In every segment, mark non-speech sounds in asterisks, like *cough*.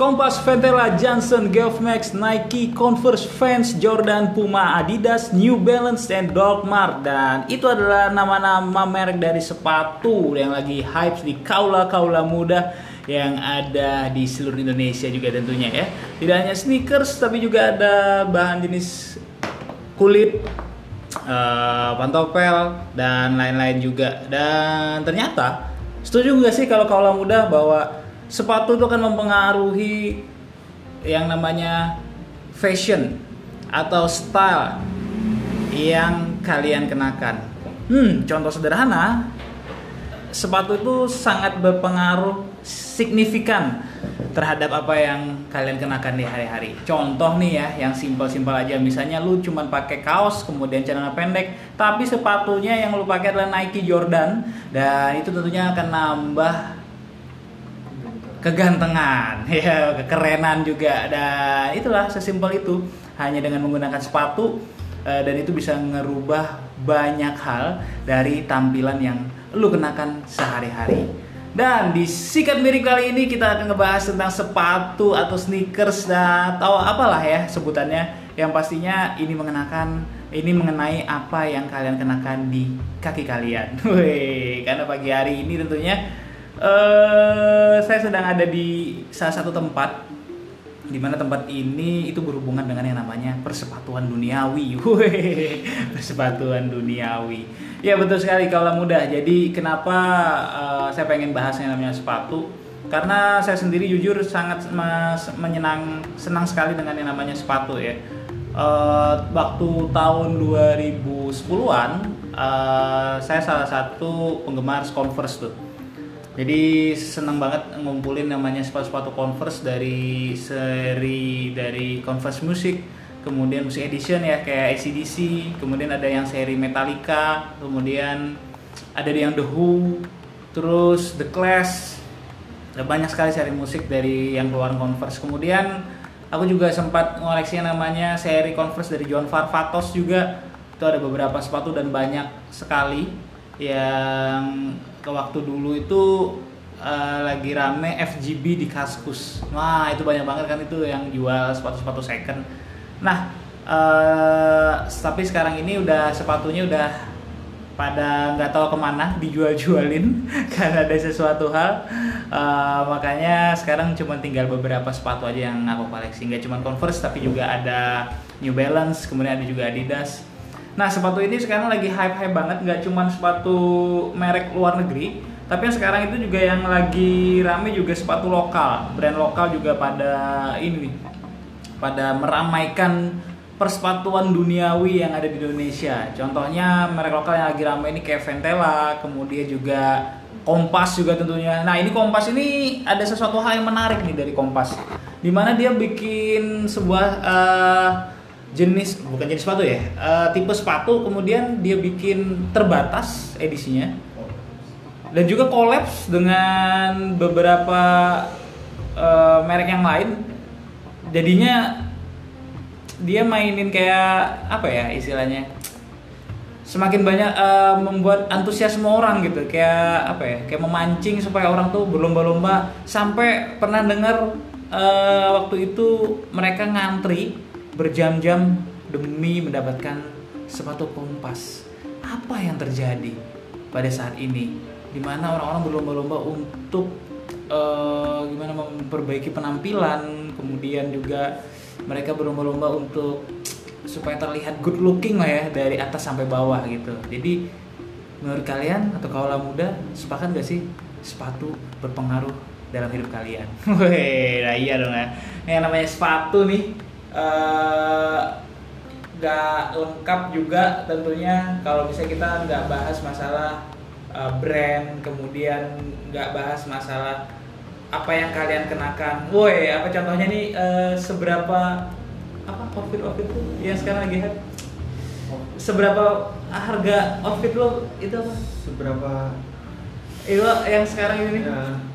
Kompas, Ventela, Johnson, Geoff Max, Nike, Converse, Vans, Jordan, Puma, Adidas, New Balance, dan Doc Mart. Dan itu adalah nama-nama merek dari sepatu yang lagi hype di kaula-kaula muda yang ada di seluruh Indonesia juga tentunya ya. Tidak hanya sneakers tapi juga ada bahan jenis kulit, uh, pantopel dan lain-lain juga. Dan ternyata setuju nggak sih kalau kaula muda bahwa sepatu itu akan mempengaruhi yang namanya fashion atau style yang kalian kenakan. Hmm, contoh sederhana, sepatu itu sangat berpengaruh signifikan terhadap apa yang kalian kenakan di hari-hari. Contoh nih ya, yang simpel-simpel aja, misalnya lu cuman pakai kaos, kemudian celana pendek, tapi sepatunya yang lu pakai adalah Nike Jordan, dan itu tentunya akan nambah kegantengan, *laughs* ya kekerenan juga dan itulah sesimpel itu hanya dengan menggunakan sepatu eh, dan itu bisa ngerubah banyak hal dari tampilan yang lu kenakan sehari-hari. Dan di sikat mirip kali ini kita akan ngebahas tentang sepatu atau sneakers atau apalah ya sebutannya yang pastinya ini mengenakan ini mengenai apa yang kalian kenakan di kaki kalian. *laughs* Wih, karena pagi hari ini tentunya uh, saya sedang ada di salah satu tempat di mana tempat ini itu berhubungan dengan yang namanya persepatuan duniawi. *laughs* Persepatuan duniawi. Ya betul sekali kalau mudah. Jadi kenapa uh, saya pengen bahas yang namanya sepatu? Karena saya sendiri jujur sangat mas, menyenang senang sekali dengan yang namanya sepatu ya. Uh, waktu tahun 2010-an uh, saya salah satu penggemar Converse tuh jadi senang banget ngumpulin namanya sepatu-sepatu Converse dari seri dari Converse Music kemudian musik edition ya kayak ACDC kemudian ada yang seri Metallica kemudian ada yang The Who terus The Clash. Ada banyak sekali seri musik dari yang keluar Converse. Kemudian aku juga sempat ngoleksi namanya seri Converse dari John Farfatos juga. Itu ada beberapa sepatu dan banyak sekali yang ke waktu dulu itu uh, lagi rame FGB di Kaskus. Wah itu banyak banget kan itu yang jual sepatu-sepatu second. Nah uh, tapi sekarang ini udah sepatunya udah pada nggak tahu ke mana dijual-jualin *laughs* karena ada sesuatu hal uh, makanya sekarang cuma tinggal beberapa sepatu aja yang aku koleksi nggak cuma Converse tapi juga ada New Balance kemudian ada juga Adidas nah sepatu ini sekarang lagi hype-hype banget nggak cuma sepatu merek luar negeri tapi yang sekarang itu juga yang lagi rame juga sepatu lokal brand lokal juga pada ini pada meramaikan persepatuan duniawi yang ada di Indonesia. Contohnya merek lokal yang lagi ramai ini kayak Ventela, kemudian juga Kompas juga tentunya. Nah ini Kompas ini ada sesuatu hal yang menarik nih dari Kompas, di mana dia bikin sebuah uh, jenis bukan jenis sepatu ya, uh, tipe sepatu kemudian dia bikin terbatas edisinya. Dan juga kolaps dengan beberapa uh, merek yang lain. Jadinya dia mainin kayak apa ya istilahnya semakin banyak uh, membuat antusiasme orang gitu. Kayak apa ya kayak memancing supaya orang tuh berlomba-lomba. Sampai pernah dengar uh, waktu itu mereka ngantri berjam-jam demi mendapatkan sepatu kompas apa yang terjadi pada saat ini? Di mana orang-orang berlomba-lomba untuk uh, gimana memperbaiki penampilan kemudian juga mereka berlomba-lomba untuk supaya terlihat good looking lah ya dari atas sampai bawah gitu. Jadi menurut kalian atau kaula muda sepakat gak sih sepatu berpengaruh dalam hidup kalian? *laughs* Wih, nah iya dong ya. Yang namanya sepatu nih uh, gak lengkap juga tentunya kalau bisa kita nggak bahas masalah uh, brand kemudian nggak bahas masalah apa yang kalian kenakan. Woi, apa contohnya nih uh, seberapa apa outfit outfit tuh yang sekarang lagi hype? Seberapa harga outfit lo itu apa? Seberapa itu yang sekarang ini ya,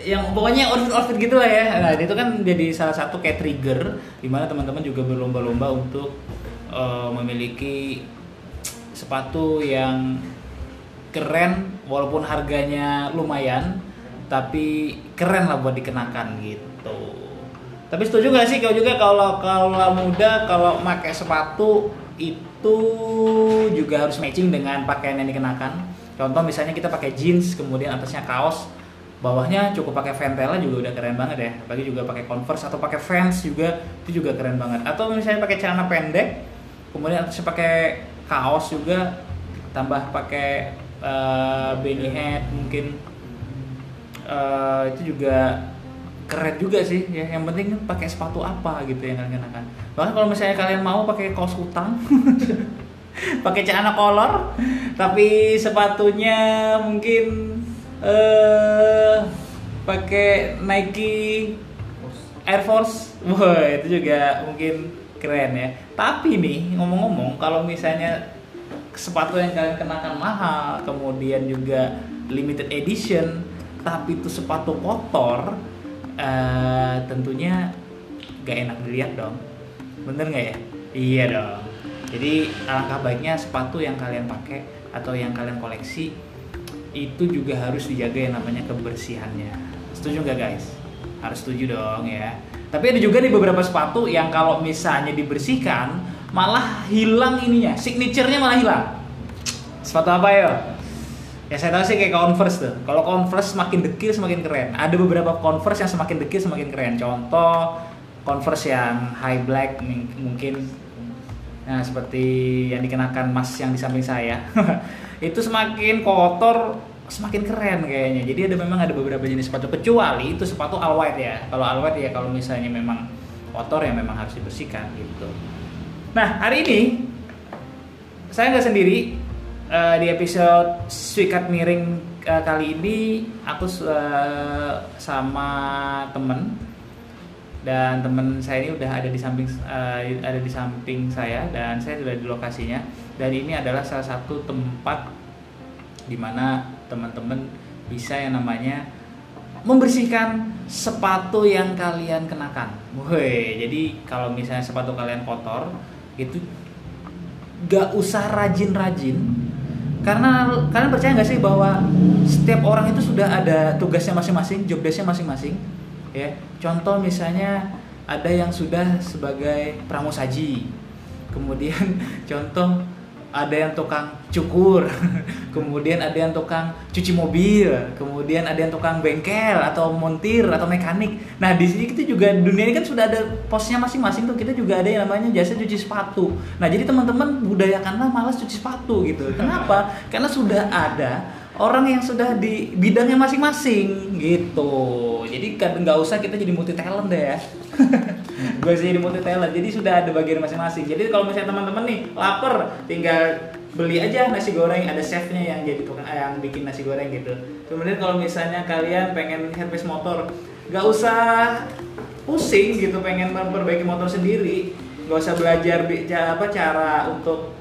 Yang pokoknya outfit outfit gitu lah ya. Nah, itu kan jadi salah satu kayak trigger di mana teman-teman juga berlomba-lomba untuk uh, memiliki sepatu yang keren walaupun harganya lumayan tapi keren lah buat dikenakan gitu tapi setuju gak sih kau juga kalau kalau muda kalau pakai sepatu itu juga harus matching dengan pakaian yang dikenakan contoh misalnya kita pakai jeans kemudian atasnya kaos bawahnya cukup pakai ventela juga udah keren banget ya. Apalagi juga pakai converse atau pakai vans juga itu juga keren banget. Atau misalnya pakai celana pendek kemudian atasnya pakai kaos juga tambah pakai uh, beanie hat mungkin. Uh, itu juga keren juga sih. Ya yang penting pakai sepatu apa gitu yang kalian kenakan bahkan kalau misalnya kalian mau pakai kaos kutang *laughs* pakai celana kolor tapi sepatunya mungkin uh, pakai Nike Air Force. Wah itu juga mungkin keren ya. Tapi nih ngomong-ngomong kalau misalnya sepatu yang kalian kenakan mahal kemudian juga limited edition tapi itu sepatu kotor uh, tentunya gak enak dilihat dong. Bener nggak ya? Iya dong. Jadi alangkah baiknya sepatu yang kalian pakai atau yang kalian koleksi itu juga harus dijaga yang namanya kebersihannya setuju nggak guys harus setuju dong ya tapi ada juga nih beberapa sepatu yang kalau misalnya dibersihkan malah hilang ininya signaturenya malah hilang sepatu apa ya Ya saya tahu sih kayak Converse tuh. Kalau Converse semakin dekil semakin keren. Ada beberapa Converse yang semakin dekil semakin keren. Contoh Converse yang high black mungkin nah seperti yang dikenakan Mas yang di samping saya. *laughs* itu semakin kotor semakin keren kayaknya. Jadi ada memang ada beberapa jenis sepatu kecuali itu sepatu all white ya. Kalau all white ya kalau misalnya memang kotor ya memang harus dibersihkan gitu. Nah, hari ini saya nggak sendiri uh, di episode Swikat Miring uh, kali ini aku uh, sama temen dan temen saya ini udah ada di samping uh, ada di samping saya dan saya sudah di lokasinya. Dan ini adalah salah satu tempat di mana teman-teman bisa yang namanya membersihkan sepatu yang kalian kenakan. Woi, jadi kalau misalnya sepatu kalian kotor itu gak usah rajin-rajin. Karena kalian percaya nggak sih bahwa setiap orang itu sudah ada tugasnya masing-masing, job desknya masing-masing, ya. Contoh misalnya ada yang sudah sebagai pramusaji, kemudian *laughs* contoh ada yang tukang cukur, *laughs* kemudian ada yang tukang cuci mobil, kemudian ada yang tukang bengkel atau montir atau mekanik. Nah di sini kita juga dunia ini kan sudah ada posnya masing-masing tuh. Kita juga ada yang namanya jasa cuci sepatu. Nah jadi teman-teman budayakanlah malas cuci sepatu gitu. Kenapa? Karena sudah ada orang yang sudah di bidangnya masing-masing gitu. Jadi kan nggak usah kita jadi multi talent deh ya. *laughs* gue sih jadi multi talent jadi sudah ada bagian masing-masing. Jadi kalau misalnya teman-teman nih lapar tinggal beli aja nasi goreng. Ada chefnya yang jadi tukang eh, yang bikin nasi goreng gitu. Kemudian kalau misalnya kalian pengen servis motor nggak usah pusing gitu pengen memperbaiki motor sendiri. Nggak usah belajar apa cara untuk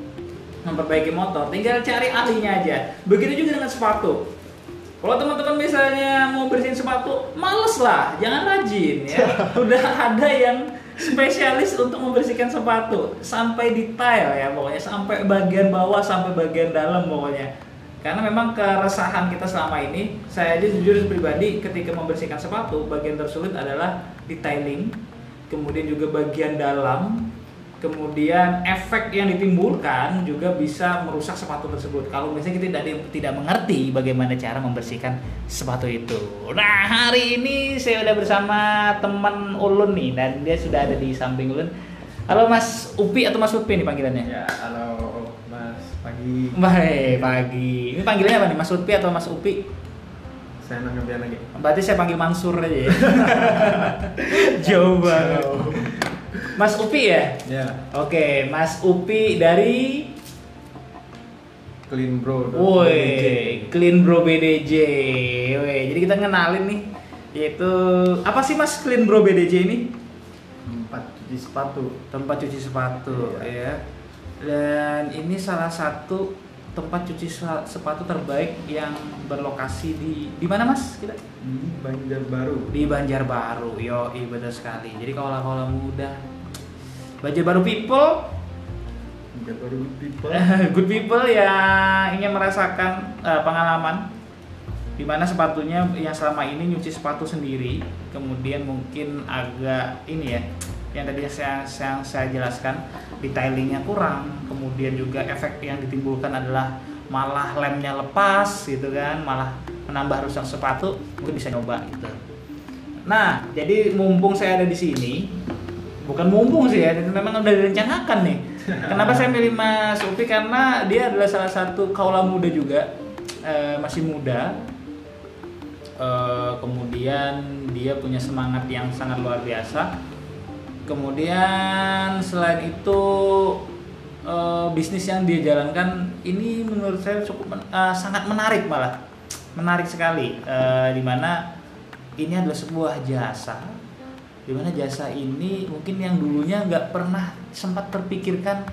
memperbaiki motor tinggal cari ahlinya aja begitu juga dengan sepatu kalau teman-teman misalnya mau bersihin sepatu, males lah, jangan rajin ya. *laughs* Udah ada yang spesialis untuk membersihkan sepatu sampai detail ya pokoknya sampai bagian bawah sampai bagian dalam pokoknya. Karena memang keresahan kita selama ini, saya aja jujur pribadi ketika membersihkan sepatu, bagian tersulit adalah detailing, kemudian juga bagian dalam, kemudian efek yang ditimbulkan juga bisa merusak sepatu tersebut. Kalau misalnya kita tidak tidak mengerti bagaimana cara membersihkan sepatu itu. Nah hari ini saya sudah bersama teman Ulun nih dan dia sudah ada di samping Ulun. Halo Mas Upi atau Mas Upi nih panggilannya? Ya halo Mas Pagi. Baik pagi. Ini panggilannya apa nih Mas Upi atau Mas Upi? Saya nanggepin lagi. Berarti saya panggil Mansur aja ya. *laughs* Jauh banget. Mas Upi ya? Ya. Oke, Mas Upi dari Clean Bro. Woi, Clean Bro BDJ. Woi, jadi kita kenalin nih yaitu apa sih Mas Clean Bro BDJ ini? Tempat cuci sepatu. Tempat cuci sepatu, iya. ya. Dan ini salah satu tempat cuci sepatu terbaik yang berlokasi di di mana Mas? Kita di Banjarbaru. Di Banjarbaru. Yo, iya betul sekali. Jadi kalau kalau muda Baca baru people. Baru good people. *laughs* Good people yang ingin merasakan uh, pengalaman. Di mana sepatunya yang selama ini nyuci sepatu sendiri kemudian mungkin agak ini ya yang tadi saya, saya, saya jelaskan detailingnya kurang kemudian juga efek yang ditimbulkan adalah malah lemnya lepas gitu kan malah menambah rusak sepatu mungkin bisa nyoba gitu. Nah jadi mumpung saya ada di sini bukan mumpung sih ya memang udah direncanakan nih. Kenapa saya pilih Mas Upi? Karena dia adalah salah satu kaula muda juga eh, masih muda. Eh, kemudian dia punya semangat yang sangat luar biasa. Kemudian selain itu eh, bisnis yang dia jalankan ini menurut saya cukup men- eh, sangat menarik malah. Menarik sekali Eh, di mana ini adalah sebuah jasa di mana jasa ini mungkin yang dulunya nggak pernah sempat terpikirkan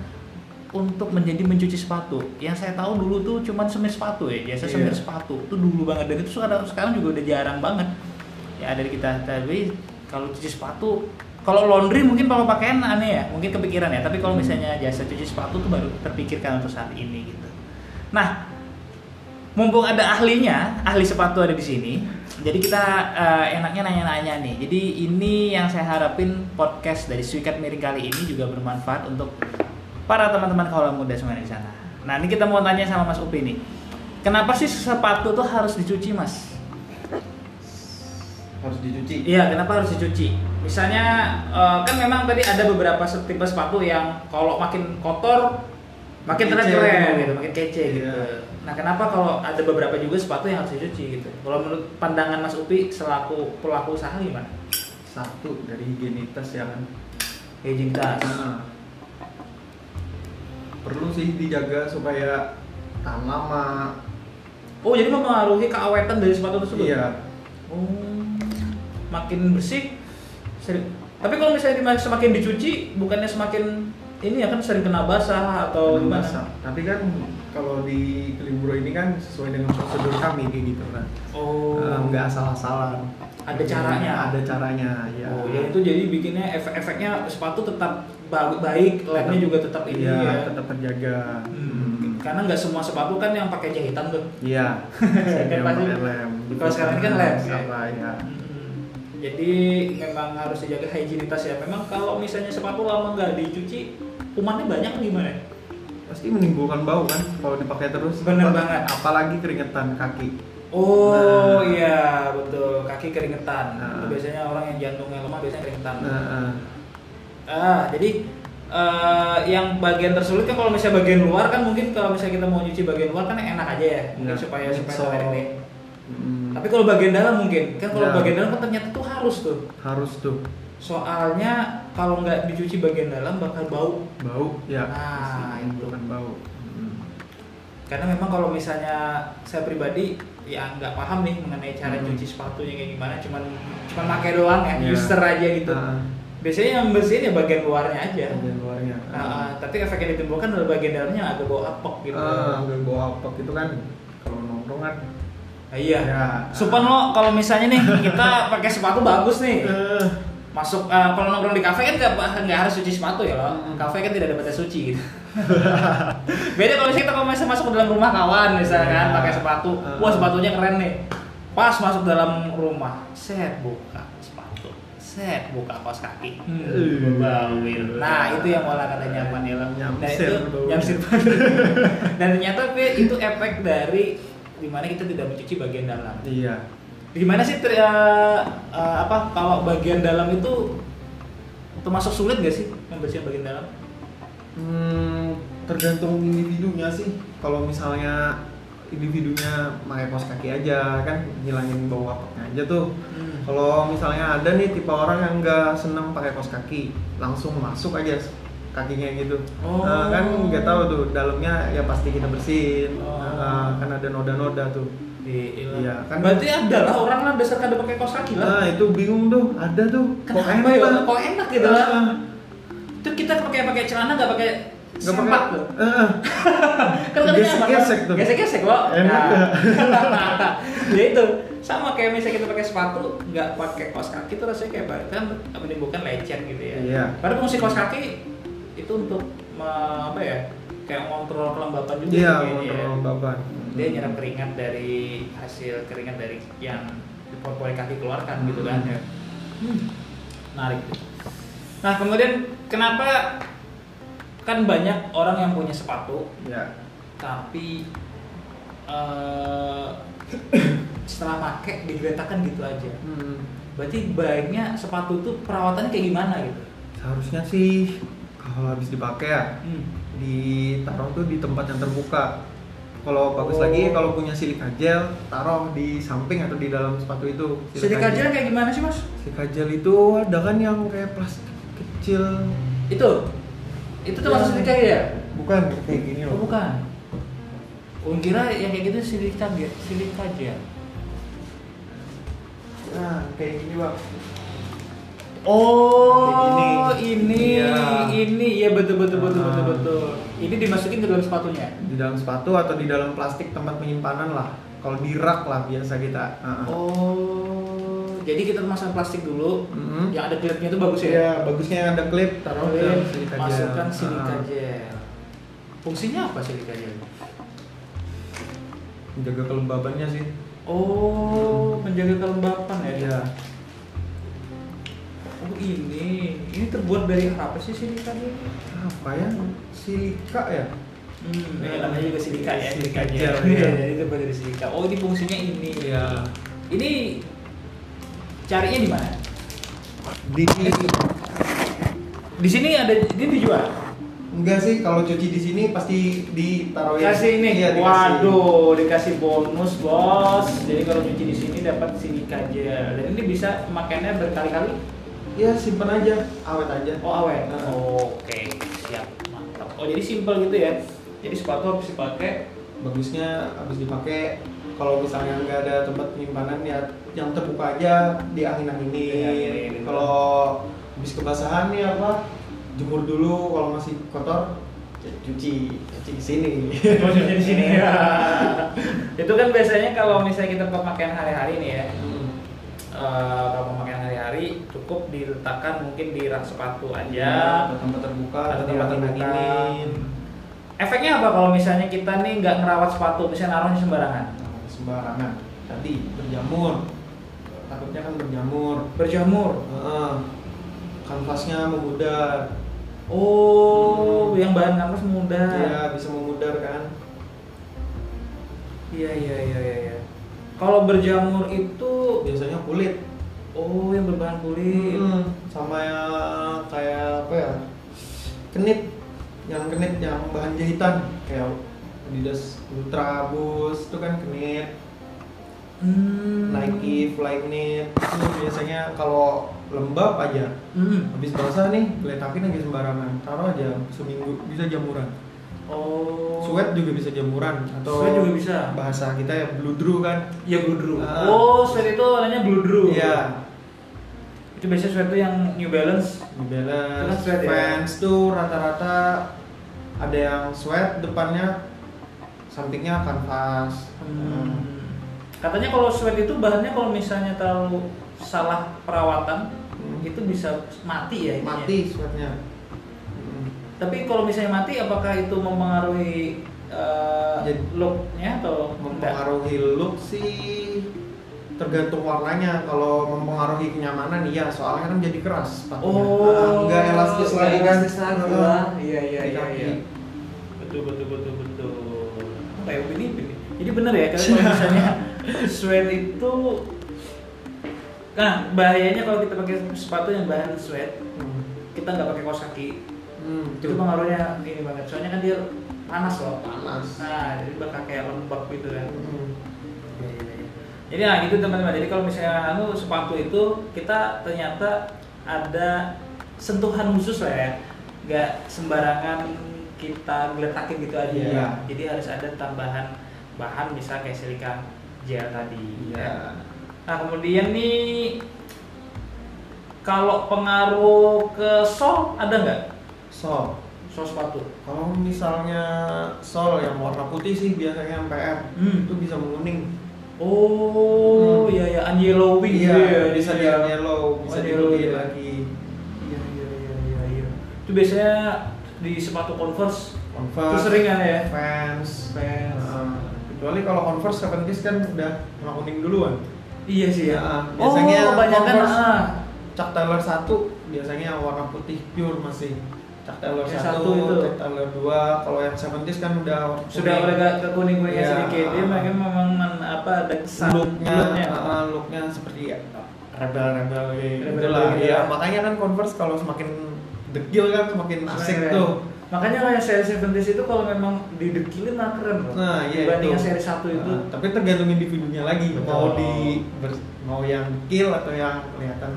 untuk menjadi mencuci sepatu. Yang saya tahu dulu tuh cuman semir sepatu ya, jasa semir Iya. sepatu. Itu dulu banget dan itu sekarang sekarang juga udah jarang banget. Ya ada di kita tapi kalau cuci sepatu kalau laundry mungkin kalau pakaian aneh ya, mungkin kepikiran ya. Tapi kalau misalnya jasa cuci sepatu tuh baru terpikirkan untuk saat ini gitu. Nah, mumpung ada ahlinya, ahli sepatu ada di sini. Jadi kita eh, enaknya nanya-nanya nih. Jadi ini yang saya harapin podcast dari Swikat Miring kali ini juga bermanfaat untuk para teman-teman kaula muda semuanya di sana. Nah, ini kita mau tanya sama Mas Upi nih. Kenapa sih sepatu tuh harus dicuci, Mas? Harus dicuci. Iya, kenapa harus dicuci? Misalnya eh, kan memang tadi ada beberapa tipe sepatu yang kalau makin kotor makin terlihat keren gitu. gitu, makin kece gitu. Nah, kenapa kalau ada beberapa juga sepatu yang harus dicuci gitu? Kalau menurut pandangan Mas Upi selaku pelaku usaha gimana? Satu dari higienitas ya kan. Hygienitas. Nah, perlu sih dijaga supaya tahan lama. Oh, jadi mempengaruhi keawetan dari sepatu tersebut? Iya. Oh, makin bersih. Sering. Tapi kalau misalnya semakin dicuci, bukannya semakin ini ya kan sering kena basah atau gimana? basah. Tapi kan kalau di Kelimburo ini kan sesuai dengan prosedur kami kayak gitu kan. Oh, Eh, nggak asal-asalan. Ada caranya? Ada caranya, ya. Oh, ya itu jadi bikinnya efek-efeknya sepatu tetap ba- baik, lemnya juga tetap ini Iya, ya. tetap terjaga. Hmm, Karena nggak semua sepatu kan yang pakai jahitan tuh. Iya. *laughs* Kan pasti- lem. kalau sekarang kan lem, ya. Apa ya? Hmm, Jadi memang harus dijaga higienitas ya. Memang kalau misalnya sepatu lama nggak dicuci, kumannya banyak gimana? Pasti menimbulkan bau kan kalau dipakai terus. Bener banget. Apalagi keringetan kaki. Oh Nah. iya betul kaki keringetan. Nah. Itu biasanya orang yang jantungnya lemah biasanya keringetan. Nah, eh, Ah jadi eh, yang bagian tersulit kan kalau misalnya bagian luar kan mungkin kalau misalnya kita mau nyuci bagian luar kan enak aja ya mungkin Nah, supaya supaya midsole. sampai ini. mm, Tapi kalau bagian dalam mungkin kan kalau Ya. bagian dalam kan ternyata tuh harus tuh. harus tuh Soalnya kalau nggak dicuci bagian dalam bakal bau. bau ya. Nah, itu. menimbulkan bau. Mm. Karena memang kalau misalnya saya pribadi ya nggak paham nih mengenai cara Hmm. cuci sepatunya kayak gimana, cuman cuman pakai doang ya, Ya. user aja gitu. Ah, Biasanya yang bersihin ya bagian luarnya aja. bagian luarnya. Nah, ah, tapi efek yang ditimbulkan adalah bagian dalamnya agak bau apok gitu. Ah, ambil bau apek itu kan kalau nongkrong kan. Iya. Ya. Supan lo kalau misalnya nih kita pakai sepatu bagus nih. Eh, Masuk eh, kalau nongkrong di kafe kan nggak harus cuci sepatu ya loh. Hmm. Kafe kan tidak ada batas suci gitu. *laughs* Beda kalau misalnya kita kalau misalnya masuk ke dalam rumah kawan misalnya kan Iya. pakai sepatu, Hmm. wah sepatunya keren nih. Pas masuk dalam rumah, set buka sepatu, set buka kaos kaki. Hmm. Bawir. Nah, itu yang malah kata nyaman ya loh. Nah, itu nyamsir *laughs* Dan ternyata itu efek dari di mana kita tidak mencuci bagian dalam. Iya. Gimana sih ter- eh, eh, apa kalau bagian dalam itu termasuk sulit gak sih membersihkan bagian dalam? Hmm, tergantung individunya sih. Kalau misalnya individunya pakai kaos kaki aja kan ngilangin bau apeknya aja tuh. Kalau misalnya ada nih tipe orang yang nggak seneng pakai kaos kaki, langsung masuk aja kakinya gitu. Oh. Nah, kan nggak tahu tuh dalamnya ya pasti kita bersihin. Oh. Nah, kan ada noda-noda tuh. Iya, Iya, kan- Berarti ada lah orang lah dasar kada pakai kaos kaki lah. Nah itu bingung tuh, ada tuh. Kenapa ya? Kok enak gitu lah. Ah, Itu kita pakai pakai celana nggak pakai Nggak sempak tuh. Ah, *laughs* Kan Gesek-gesek tuh. Gesek-gesek loh. Enak. Nah. *laughs* ya itu sama kayak misalnya kita pakai sepatu nggak pakai kaos kaki tuh rasanya kayak banget kan menimbulkan lecet gitu ya. Iya. Padahal fungsi kaos kaki itu untuk apa ya? Kayak ngontrol kelembapan juga Iya, kayaknya ya. baban. dia Hmm. nyerap keringat dari hasil keringat dari yang dipotong kaki keluarkan gitu kan Hmm. ya hmm. menarik tuh. nah kemudian kenapa kan banyak orang yang punya sepatu Ya. tapi eh, *coughs* setelah pakai digeletakkan gitu aja Hmm. berarti baiknya sepatu tuh perawatannya kayak gimana gitu Seharusnya sih kalau habis dipakai ya hmm. Ditaruh tuh di tempat yang terbuka. Kalau bagus Oh. lagi kalau punya silika gel taruh di samping atau di dalam sepatu itu. Silika gel kayak gimana sih mas? Silika gel itu ada kan yang kayak plastik kecil. Itu? Itu tuh masuk silika gel ya? Bukan kayak gini Oh loh. bukan. Oh kira yang kayak gitu silika gel, silika gel. Nah, kayak gini bang. Oh, Kayak ini, Iya. ini, iya betul betul betul betul betul. Ini dimasukin ke dalam sepatunya. Di dalam sepatu atau di dalam plastik tempat penyimpanan lah. Kalau di rak lah biasa kita. Nah. Oh, jadi kita masang plastik dulu. Mhm. Yang ada klipnya itu bagus ya? Iya, bagusnya ada klip taruh di silika gel. masukkan silika Ah. gel. Fungsinya apa silika gel? Menjaga kelembabannya sih. Oh, menjaga kelembapan ya? Iya. Oh ini, ini terbuat dari apa sih silika gel? Apa ya? Silika ya? Hmm, ya, namanya juga silika ya, silika Silika gel. gel, Iya, iya. ini terbuat dari silika. Oh, ini fungsinya ini. Iya. Ini carinya di mana? Di Di sini ada ini dijual. enggak sih kalau cuci di sini pasti ditaruhin. Kasih ini. Iya, dikasih. Waduh, dikasih bonus, Bos. Jadi kalau cuci di sini dapat silika gel. Dan ini bisa pemakaiannya berkali-kali. Iya, simpen aja, awet aja. Oh, awet. Nah. Oke, siap. Mantap. Oh, jadi simpel gitu ya. Jadi sepatu habis dipakai Bagusnya habis dipakai kalau misalnya nggak ada tempat penyimpanan ya yang terbuka aja diangin-anginin. Dianginin. Kalau habis kebasahan nih apa jemur dulu kalau masih kotor ya cuci cuci di sini. Maksudnya di sini ya. *laughs* Itu kan biasanya kalau misalnya kita pemakaian hari-hari nih ya. Hmm. eh, kalau pemakaian hari-hari cukup diletakkan mungkin di rak sepatu aja. Ya, atau tempat terbuka Atau tempat terbuka. Efeknya apa kalau misalnya kita nih nggak ngerawat sepatu, misalnya naruhnya sembarangan? Nah, sembarangan. Tadi berjamur. Takutnya kan berjamur. Berjamur. Heeh. Kanvasnya memudar. Oh, Hmm. yang bahan kanvas mudah. Iya, bisa memudar kan. Iya, iya, iya, iya. iya. Kalau berjamur itu, Biasanya kulit. Oh yang berbahan kulit. Hmm, sama yang kayak apa ya? Kenit. Yang kenit yang bahan jahitan kayak Adidas Ultra Boost itu kan kenit. Hmm. Nike Flyknit itu biasanya kalau lembab aja Hmm. habis basah nih geletakin aja sembarangan taruh aja seminggu bisa jamuran Oh. sweat juga bisa jamuran atau Sweat juga bisa. bahasa kita ya bludru kan Iya bludru. Ah. Oh, sweat itu namanya bludru. iya Itu biasanya sweat itu yang New Balance. New Balance sweat ya? Tuh rata-rata ada yang sweat depannya sampingnya kanvas Hmm. Katanya kalau sweat itu bahannya kalau misalnya terlalu salah perawatan Hmm. itu bisa mati ya intinya. mati sweatnya Hmm. Tapi kalau misalnya mati apakah itu mempengaruhi uh, looknya atau enggak? mempengaruhi look sih tergantung warnanya kalau mempengaruhi kenyamanan iya soalnya kan jadi keras sepatunya. Oh, Nah, nggak elastis lagi kan elastis lagi lah. Iya iya iya. iya. Betul betul betul betul. Kayak ini ini. Jadi benar ya kalau misalnya *laughs* sweat itu Nah, bahayanya kalau kita pakai sepatu yang bahan sweat, Hmm. kita nggak pakai kaos kaki, Hmm, itu pengaruhnya ini banget. Soalnya kan dia panas loh. panas Nah, jadi bakal kayak lembab gitu kan. Hmm. Jadi nah gitu teman-teman. Jadi kalau misalnya anu sepatu itu kita ternyata ada sentuhan khusus lah ya. Nggak sembarangan kita geletakin gitu aja. Iya. Jadi harus ada tambahan bahan misal kayak silika gel tadi. Iya. ya. Nah kemudian nih kalau pengaruh ke sol ada nggak? Sol. Sol sepatu. Kalau misalnya sol yang warna putih sih biasanya yang PR Hmm. itu bisa menguning. Oh, Hmm. iya ya, unyellowing Iya, gitu ya. bisa Iya. di yellow, bisa Oh, di yellow, iya. lagi. Iya iya iya iya iya. Itu biasanya di sepatu Converse. Converse, Itu sering kan ya? Vans, Vans. Heeh. Itu kecuali kalau Converse 70s kan udah warna kuning duluan Iya sih ya. Ya, biasanya oh, kebanyakan Converse- ah. Chuck Taylor 1 biasanya warna putih pure masih Taylor Yang 1, satu itu. Chuck Taylor 2 kalau yang 70s kan udah sudah agak ke kuning kuningnya Iya. sedikit. Dia mereka memang men- apa ada kesan looknya looknya. uh, looknya seperti ya, rebel-rebel gitu lah ya ya. makanya kan Converse kalau semakin dekil kan semakin asik Keren. tuh Makanya kalau yang seri 70s itu kalau memang didekilin mah keren loh. nah iya Dibanding itu seri 1 itu. Nah, tapi tergantung individunya lagi Betul. mau di ber- mau yang dekil atau yang kelihatan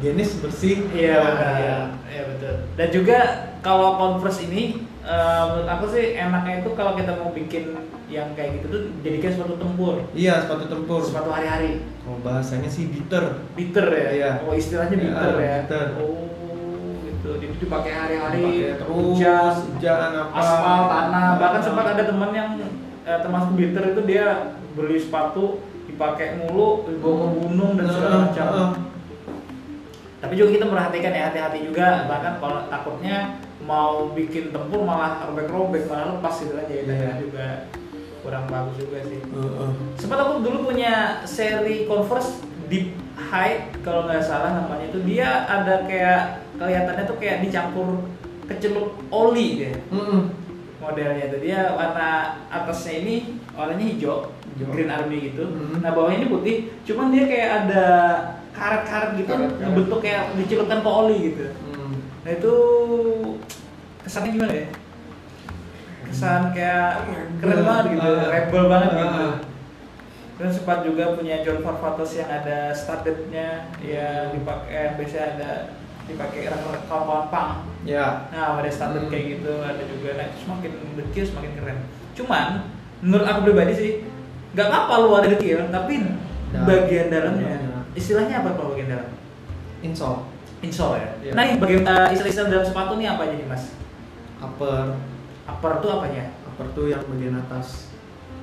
jenis bersih Iya, benar. iya. Iya betul. Dan juga kalau Converse ini eh, menurut aku sih enaknya itu kalau kita mau bikin yang kayak gitu tuh jadikan sepatu tempur, iya sepatu tempur sepatu hari-hari. kalau bahasanya sih bitter Bitter ya. Iya. Oh, istilahnya Iya, bitter ya. bitter. Oh, gitu. Jadi dipakai hari-hari, hujan, hujan apa aspal, tanah. Bahkan Ah. sempat ada teman yang eh, termasuk bitter itu dia beli sepatu dipakai mulu, dibawa ke gunung dan segala macam. Tapi juga kita perhatikan ya hati-hati juga bahkan kalau takutnya mau bikin tempur malah robek-robek malah lepas gitu aja ya Iya. juga kurang bagus juga sih. Heeh. Sempat aku dulu punya seri Converse Deep High kalau nggak salah namanya itu dia ada kayak kelihatannya tuh kayak dicampur kecelup oli deh Mm-mm. modelnya tuh dia warna atasnya ini warnanya hijau, Hijau. green army gitu. Mhm. Nah bawahnya ini putih, cuman dia kayak ada karet-karet gitu Karet-karet. ngebentuk kayak dicelupkan ke oli gitu. Mm. Nah itu kesannya gimana ya? Kesan kayak keren banget gitu, Ah. rebel banget gitu. Ah. Dan sempat juga punya John Farfatos yang ada studdednya, ya dipakai yang biasanya ada dipakai kawan-kawan pang. Ya. Nah, ada standar Hmm. kayak gitu, ada juga. Nah, semakin dekil semakin keren. Cuman, menurut aku pribadi sih, nggak apa-apa lu ada dekil, tapi Dalam. bagian dalamnya, Dalamnya. Istilahnya apa kalau bagian dalam? Insole, Insole ya. Iya. Nah, bagian uh, istilah-istilah dalam sepatu nih apa aja nih mas? upper, Upper tuh apanya? upper tuh yang bagian atas,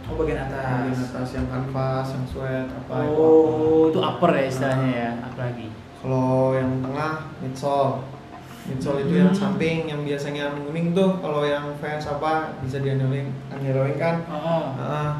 Oh bagian atas. bagian atas yang kanvas, yang sweat, apa itu Oh, itu upper ya istilahnya Ah. ya, apalagi. Kalau yang tengah midsole, midsole itu yang Hmm. samping yang biasanya menguning tuh. Kalau yang fans apa bisa dianeling, aneloing kan. Oh, Ah,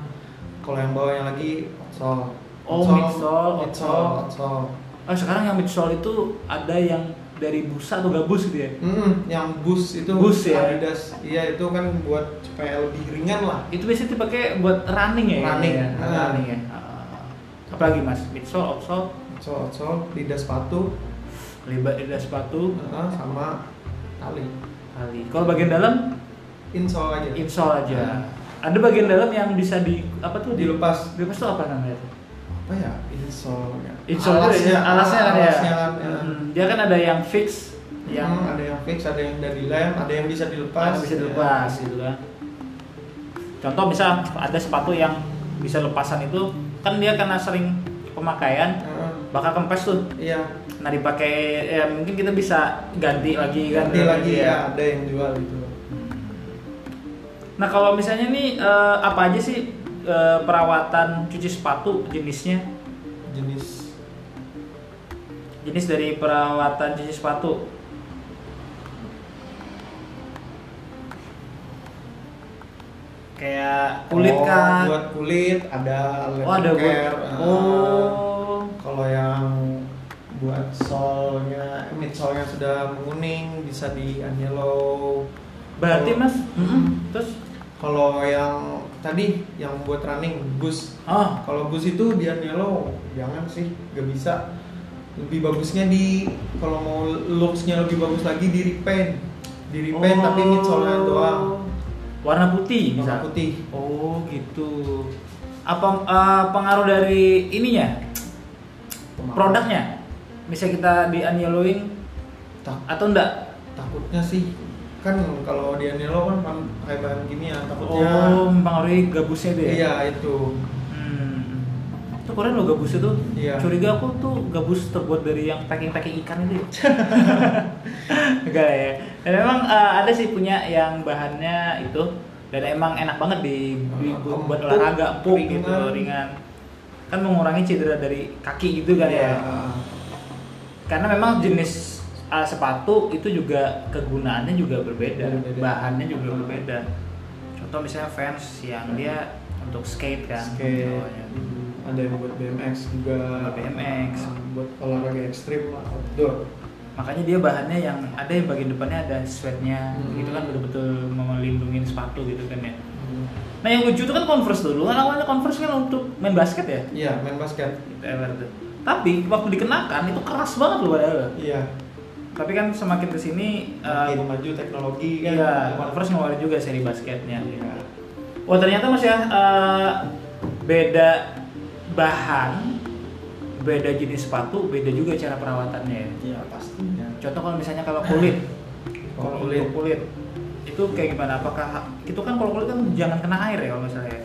kalau yang bawahnya lagi outsole. Oh, midsole, midsole, outsole. oh sekarang yang midsole itu ada yang dari busa atau gabus gitu ya? Mm, yang boost itu Boost ya? Adidas. Iya itu kan buat supaya lebih ringan lah. Itu biasanya dipakai buat running ya? Running. ya? Ah. running ya. Ah. Apalagi mas, midsole, outsole, Outsole, outsole, lidah sepatu, lidah sepatu, ah, sama tali. kali. Kalau bagian dalam Insole aja. insole aja. Ah. Ada bagian dalam yang bisa di apa tuh? di- Dilepas. Dilepas tuh apa namanya? Apa ya? Insole. ya. Insole ya, alasnya kan ya. alasnya kan, ya. Hmm, dia kan ada yang fix, yang Hmm, ada yang fix, ada yang dari lem, ada yang bisa dilepas. Ada bisa dilepas gitu kan. Contoh misal ada sepatu yang bisa lepasan itu kan dia karena sering pemakaian Heeh. bakal kempes tuh. Iya. Nah dipakai ya mungkin kita bisa ganti lagi Ganti lagi ya. ya, ada yang jual itu. Nah kalau misalnya nih eh, apa aja sih eh, perawatan cuci sepatu jenisnya? Jenis Jenis dari perawatan cuci sepatu. Kayak kulit Oh, kan? Buat kulit ada Oh ada buat. care, eh, Oh. Kalau yang buat solnya, midsole-nya sudah menguning bisa di yellow. Berarti mas, Mm-mm. terus Kalau yang tadi yang buat running boost. oh Kalau boost itu di yellow jangan sih, gak bisa. Lebih bagusnya di kalau mau looks-nya lebih bagus lagi di repaint. Di repaint tapi midsole-nya doang. Warna putih Warna bisa. putih. Oh gitu. Apa eh, pengaruh dari ininya? Produknya? Bisa kita di unyellowing atau enggak? takutnya sih kan kalau di yellow kan bahan kimia takutnya Oh, mempengaruhi gabusnya ya? iya itu Hmm. Itu keren loh gabus itu. Iya. Curiga aku tuh gabus terbuat dari yang packing-packing ikan itu. ya. *laughs* Enggak ya. Dan memang eh, ada sih punya yang bahannya itu dan emang enak banget di, di buat olahraga empuk gitu ringan. Kan mengurangi cedera dari kaki gitu kan ya. Iya. Karena memang jenis uh, sepatu itu juga kegunaannya juga berbeda, Berbeda. bahannya juga berbeda. Contoh misalnya fans yang dia untuk skate kan skate. hmm, ada yang buat BMX juga. Buat BMX. Ah, buat olahraga ekstrim lah outdoor. Makanya dia bahannya yang ada yang bagian depannya ada sweatnya. Hmm. gitu kan betul-betul melindungi sepatu gitu kan ya. Hmm. nah yang lucu itu kan converse dulu. Kan awalnya converse kan untuk main basket ya? Iya main basket. Gitu, tapi waktu dikenakan itu keras banget loh padahal. Iya tapi kan semakin ke sini uh, makin maju teknologi kan Iya, Converse ngeluarin juga seri basketnya. Iya. Wah ternyata mas ya uh, beda bahan, beda jenis sepatu, beda juga cara perawatannya. ya. iya pastinya Contoh kalau misalnya kalau kulit, *laughs* Kalau kulit. kulit itu kayak gimana? Apakah itu kan kalau kulit kan jangan kena air ya kalau misalnya,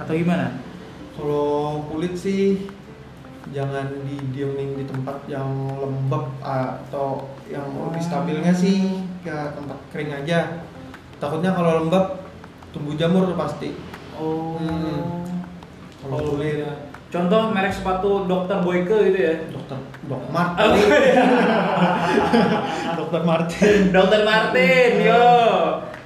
atau gimana? kalau kulit sih jangan didiemin di tempat yang lembab atau yang lebih stabilnya sih ke tempat kering aja takutnya kalau lembab tumbuh jamur pasti Oh. Hmm. kalau Oh, kulit iya. Contoh merek sepatu Dr. Boyke gitu ya. dokter dok Oh, Martin iya. *laughs* dokter Martin Dokter Martin, yo.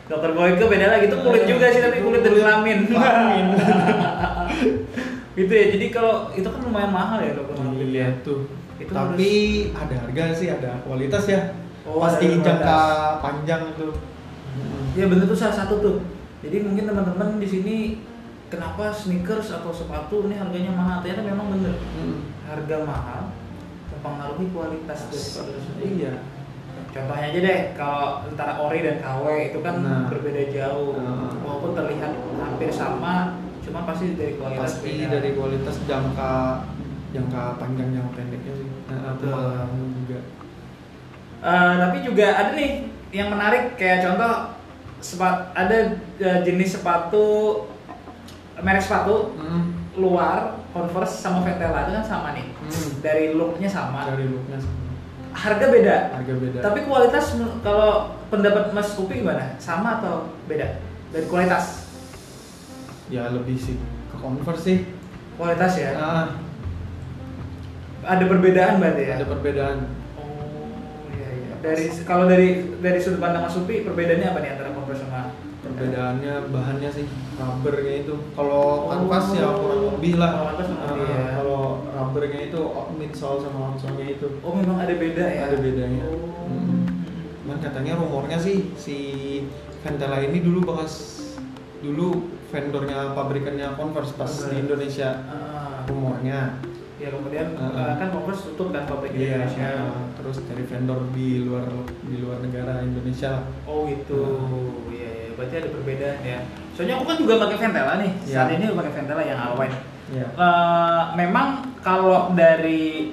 Dokter Boyke beda lagi itu kulit juga sih tapi kulit dari kelamin. Kelamin. *laughs* *laughs* gitu ya. Jadi kalau itu kan lumayan mahal ya ya. iya tuh Itu tapi ada harga sih ada kualitas ya Oh, pasti jangka panjang itu Ya bener tuh salah satu tuh. Jadi mungkin teman-teman di sini kenapa sneakers atau sepatu ini harganya mahal? Ternyata memang bener. Hmm. Harga mahal mempengaruhi kualitas dari sepatu tersebut. iya Contohnya aja deh, kalau antara ori dan KW itu kan Nah. berbeda jauh. Nah. Walaupun terlihat hampir sama, cuma pasti dari kualitas pasti beda. dari kualitas jangka jangka panjang jangka pendeknya sih nah, pemahaman juga Eh, tapi juga ada nih yang menarik kayak contoh sepat ada eh, jenis sepatu merek sepatu hmm. luar Converse sama Vetela itu kan sama nih. Hmm. Dari looknya sama, dari looknya sama. harga beda. harga beda Tapi kualitas kalau pendapat Mas Upi gimana? Sama atau beda? Dari kualitas? Ya lebih sih ke converse sih Kualitas ya. Ah, Ada perbedaan berarti ya? ada perbedaan Oh iya iya. Dari kalau dari dari sudut pandang Mas Upi perbedaannya apa nih antara Converse sama perbedaannya bahannya sih rubbernya itu kalau Oh. kanvas ya kurang lebih lah Kalau kanvas lebih ya. kalau rubbernya itu midsole sama outsole-nya itu Oh memang ada beda ya? Ada bedanya. Oh. Hmm. cuman katanya rumornya sih si Ventela ini dulu bekas dulu vendornya pabrikannya Converse pas di Indonesia Ah. rumornya Ya kemudian Ah. eh, kan Converse tutup kan pabrik di Iya, Indonesia. ah, terus dari vendor di luar di luar negara Indonesia. Oh itu, Ah. iya iya. Berarti ada perbedaan ya. Soalnya aku kan juga pakai Ventela nih. Iya. Saat ini pakai Ventela yang Alwine. Iya. Eh, memang kalau dari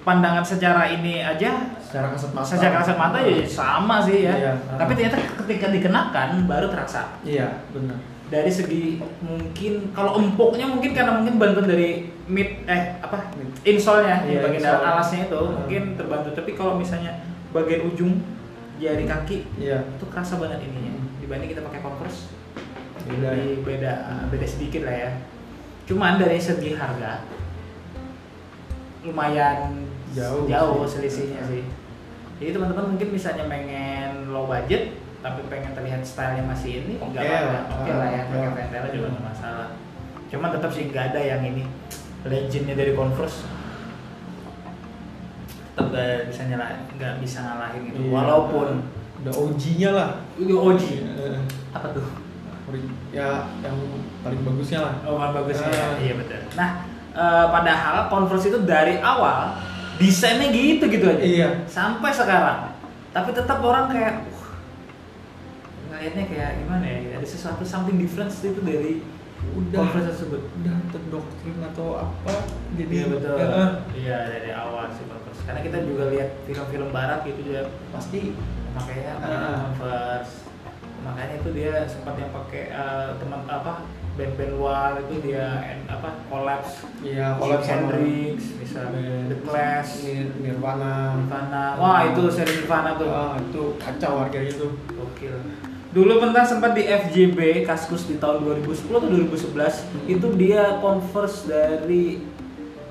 pandangan secara ini aja Secara kasat mata. secara kasat mata ya sama sih ya. Iya. Tapi ternyata ketika dikenakan baru terasa. Iya, benar. Dari segi mungkin kalau empuknya mungkin karena mungkin bantuan dari mid eh apa insole-nya di Iya, bagian insole. alasnya itu Hmm. mungkin terbantu. Tapi kalau misalnya bagian ujung jari kaki Iya. itu kerasa banget ininya dibanding kita pakai Converse Beda. Jadi beda beda sedikit lah ya. Cuman dari segi harga lumayan Jauh jauh sih. selisihnya sih. Jadi teman-teman mungkin misalnya pengen low budget tapi pengen terlihat stylenya masih ini Oke nggak apa-apa. lah. Oke lah ya Oke. pakai Ventela juga nggak masalah. Cuman tetap sih nggak ada yang ini legendnya dari Converse tetap nggak bisa nyala nggak bisa ngalahin gitu Iya. walaupun udah OG-nya lah. itu OG Eh, apa tuh ya yang paling bagusnya lah. Oh, paling bagus ya. Ah. Iya betul. Nah, eh, padahal Converse itu dari awal desainnya gitu-gitu aja. Iya. Sampai sekarang. Tapi tetap orang kayak uh, ngeliatnya kayak gimana ya? Ada sesuatu something different itu dari Udah. Converse tersebut. Udah terdoktrin atau apa jadi Iya betul. Iya dari awal sih Converse. Karena kita juga lihat film-film barat gitu juga pasti makanya Ah. Converse. Makanya itu dia sempat yang pakai eh, teman apa band-band luar itu dia en- apa collapse Iya, sama Hendrix, bisa band The Clash, Nir- Nirvana. Nirvana. Wah itu seri Nirvana tuh. Ah, itu kacau harga itu. Gokil. Dulu pernah sempat di FJB Kaskus di tahun 2010 atau 2011 itu dia Converse dari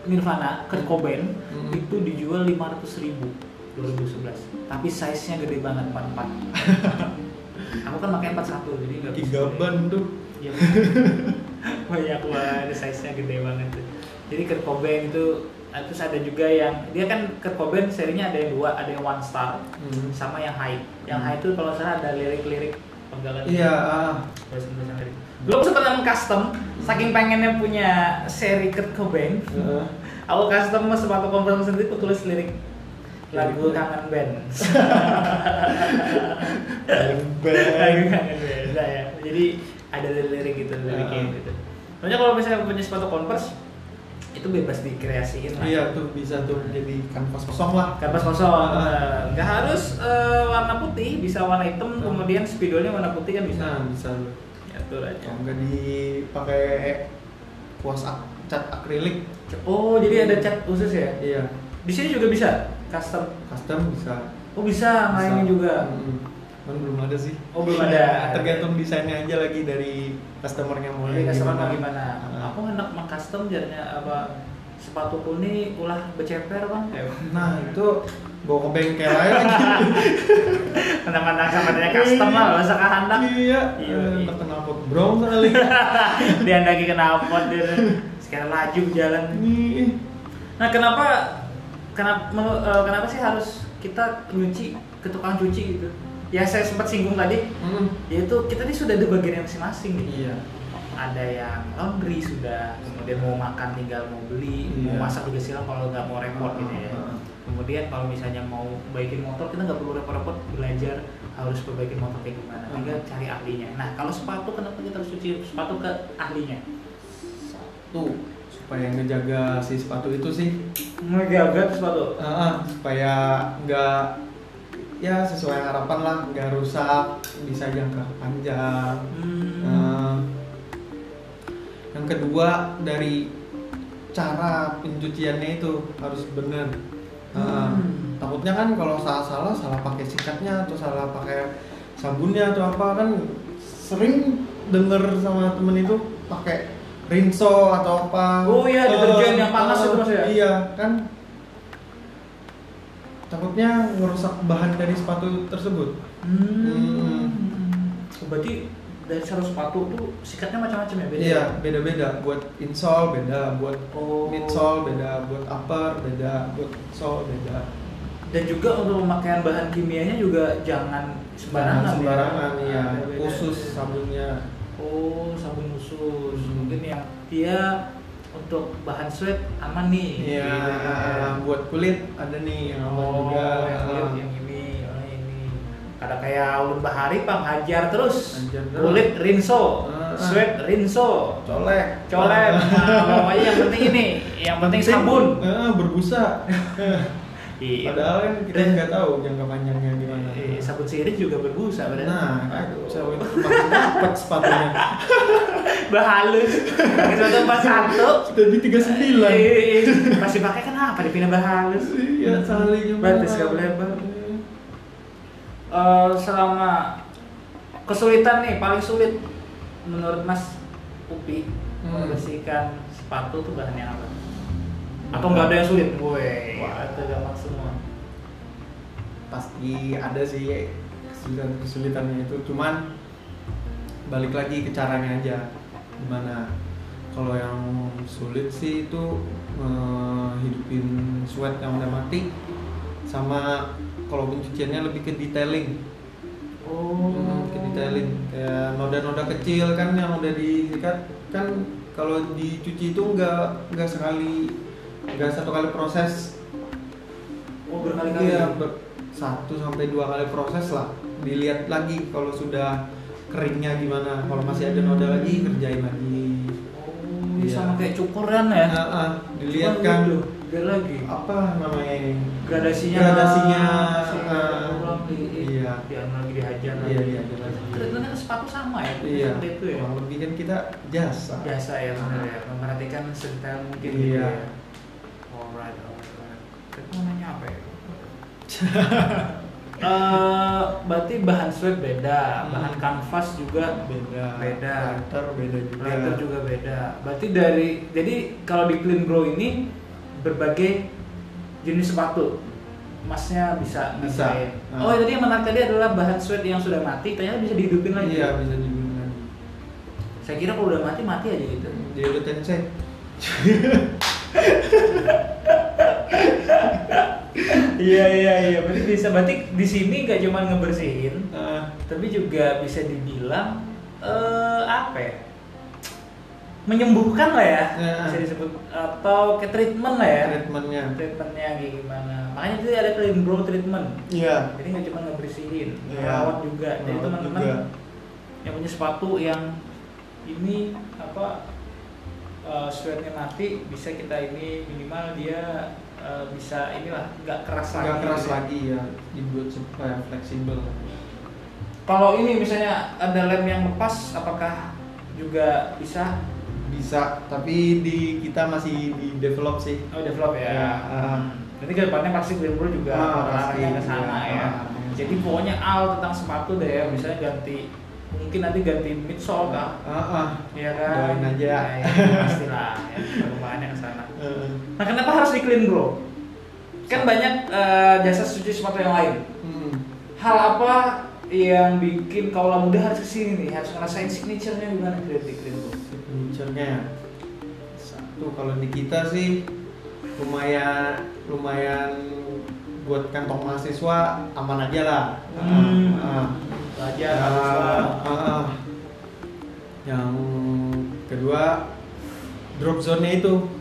Nirvana Kurt Cobain Hmm. itu dijual 500 ribu 2011 tapi size nya gede banget 44 *laughs* aku kan pakai 41 jadi nggak Tiga ban tuh. Iya. *laughs* banyak banget size-nya gede banget tuh. Jadi Kurt Cobain itu eh, terus ada juga yang dia kan Kurt Cobain serinya ada yang dua, ada yang one star Hmm. sama yang high. Yang Hmm. high itu kalau salah ada lirik-lirik penggalan. Iya. Tulisan-tulisan lirik. Belum sempat nonton custom, saking pengennya punya seri Kurt Cobain. Heeh. *laughs* Aku custom sepatu Converse sendiri aku tulis lirik lagu Lirik. kangen band. *laughs* Band. Lagu kangen band. Nah, ya. Jadi ada lirik gitu, liriknya gitu. Soalnya kalau misalnya punya sepatu Converse itu bebas dikreasiin lah. Iya tuh bisa tuh jadi kanvas kosong lah. Kanvas kosong, eh, nggak harus eh, warna putih, bisa warna hitam, Ah. kemudian spidolnya warna putih kan bisa. Nah bisa. Ya, tuh aja. Kalau nggak dipakai kuas ak cat akrilik. Oh, jadi ada cat khusus ya? Iya. Di sini juga bisa custom. Custom bisa. Oh bisa, mainin Bisa. juga. Mm-mm. Cuman belum ada sih. Oh, belum ada. Tergantung desainnya aja lagi dari customernya mau yang customer mau gimana? Ah. Aku enak mah custom jadinya apa sepatu ini ulah beceper bang. Ya. Nah itu bawa ke bengkel aja *laughs* lagi. Mana-mana kamarnya custom lah, masa kehendak. Iya. Iya, Eh, iya. Udah knalpot brong kali. *laughs* dia lagi kena pot dia. Sekarang laju jalan. Nah kenapa kenapa eh, kenapa sih harus kita nyuci ke tukang cuci gitu? Ya saya sempat singgung tadi, Hmm. yaitu kita ini sudah ada bagian masing-masing gitu. Iya. Ada yang laundry sudah, kemudian mau makan tinggal mau beli, Iya. mau masak juga silang kalau nggak mau repot gitu ya. Kemudian kalau misalnya mau baikin motor kita nggak perlu repot-repot belajar harus perbaikin motor kayak gimana, tinggal cari ahlinya. Nah kalau sepatu kenapa kita harus cuci sepatu ke ahlinya? Satu supaya ngejaga si sepatu itu sih Ngejaga sepatu. Ah, supaya nggak ya sesuai harapan lah nggak rusak bisa jangka panjang Hmm. Yang kedua dari cara pencuciannya itu harus benar Nah, Hmm. takutnya kan kalau salah-salah salah pakai sikatnya atau salah pakai sabunnya atau apa kan sering denger sama temen itu pakai rinso atau apa Oh iya, deterjen Eh, yang panas eh, itu Mas ya? iya kan takutnya ngerusak bahan dari sepatu tersebut Hmm. Berarti dari satu sepatu tuh sikatnya macam-macam ya beda. Iya, beda-beda. Buat insole beda, buat Oh. midsole beda, buat upper beda, buat sole beda. Dan juga untuk pemakaian bahan kimianya juga jangan sembarangan. Jangan sembarangan ya. ya, Beda-beda. khusus sabunnya. Oh, sabun khusus. Hmm. Mungkin yang dia untuk bahan sweat aman nih. Iya, ya. buat kulit ada nih yang aman Oh, juga. yang kulit Ah. yang ini. Ada kayak ulun bahari bang, hajar terus. Kulit rinso, Ah. sweat rinso, colek, colek. Nah, pokoknya yang penting ini, yang penting sabun. Ah, berbusa. Iya. Padahal kan kita Dan- nggak tahu jangka panjangnya gimana. Eh, sabun sirih juga berbusa berarti. Nah, Aduh. makin dapat sepatunya. *laughs* Bahalus. Sepatu empat satu. Sudah di 39. Eh, masih pakai kenapa dipindah bahalus? Iya, salingnya Batis mahal. gak Eh, selama kesulitan nih paling sulit menurut Mas Upi Hmm. membersihkan sepatu tuh bahannya apa? Atau nggak ada yang sulit? Woi, Wah. itu gampang semua. pasti ada sih kesulitan kesulitannya itu cuman balik lagi ke caranya aja gimana kalau yang sulit sih itu eh, hidupin sweat yang udah mati sama kalau pencuciannya lebih ke detailing Oh. Hmm, ke detailing kayak noda-noda kecil kan yang udah disikat kan kalau dicuci itu nggak nggak sekali nggak satu kali proses Oh berkali-kali. Iya, ber- satu sampai dua kali proses lah. Dilihat lagi kalau sudah keringnya gimana. Kalau masih ada noda lagi kerjain lagi. Oh, Iya. sama kayak cukuran ya? Ah, ah, dilihat kan gitu, Lihat lagi. apa namanya ini? Gradasinya. Gradasinya, masih ah, ulang di, iya. Dia lagi dihajar lagi. Iya, lagi. Ternyata sepatu sama ya? Iya. Seperti itu ya? Kurang lebih kan kita jasa. Biasa ya benar ya, memperhatikan sedetail mungkin gitu Iya. ya. Alright, alright. Tadi mau nanya apa ya? *laughs* Eh, berarti bahan sweat beda, Hmm. bahan kanvas juga Beda. Beda. Letter beda juga. Leather juga beda. Berarti dari jadi kalau di Clean Grow ini berbagai jenis sepatu. Masnya bisa Bisa. Nah. Oh, tadi yang menarik tadi adalah bahan sweat yang sudah mati ternyata bisa dihidupin lagi. Iya bisa digunakan. Saya kira kalau udah mati mati aja gitu. Dia udah tensei. Iya iya iya. Berarti bisa berarti di sini nggak cuma ngebersihin, Ah, tapi juga bisa dibilang eh apa ya? Menyembuhkan lah ya, Ya. bisa disebut atau ke treatment lah ya. treatmentnya. Treatmentnya kayak gimana? Makanya itu ada clean bro treatment. Iya. Jadi nggak cuma ngebersihin, Iya. merawat juga. Jadi teman-teman yang punya sepatu yang ini apa uh, sweatnya mati bisa kita ini minimal dia uh, bisa inilah nggak keras lagi. Nggak keras gitu ya. lagi ya, dibuat supaya fleksibel. Kalau ini misalnya ada lem yang lepas, apakah juga bisa Bisa, tapi di kita masih di develop sih. oh, develop ya? Ya, uh. Hmm. Nanti ke depannya pasti Greenbro juga Ah, arahnya ke sana iya. ya. Ah, Jadi pokoknya al tentang sepatu deh ya, misalnya ganti mungkin nanti ganti midsole kah? Ah, ah. Iya kan? Doain aja. Ya, ya, pastilah ya, perubahannya ke sana. *laughs* Eh, Nah, kenapa harus di clean bro? Kan banyak eh, jasa cuci sepatu yang lain. hmm. Hal apa yang bikin kaula muda harus ke sini nih? Harus ngerasain signature-nya gimana di clean bro? Signature-nya satu kalau di kita sih lumayan lumayan buat kantong mahasiswa aman aja lah. Hmm. Ah, ah. Belajar Ya, ah. Yang kedua drop zone-nya itu.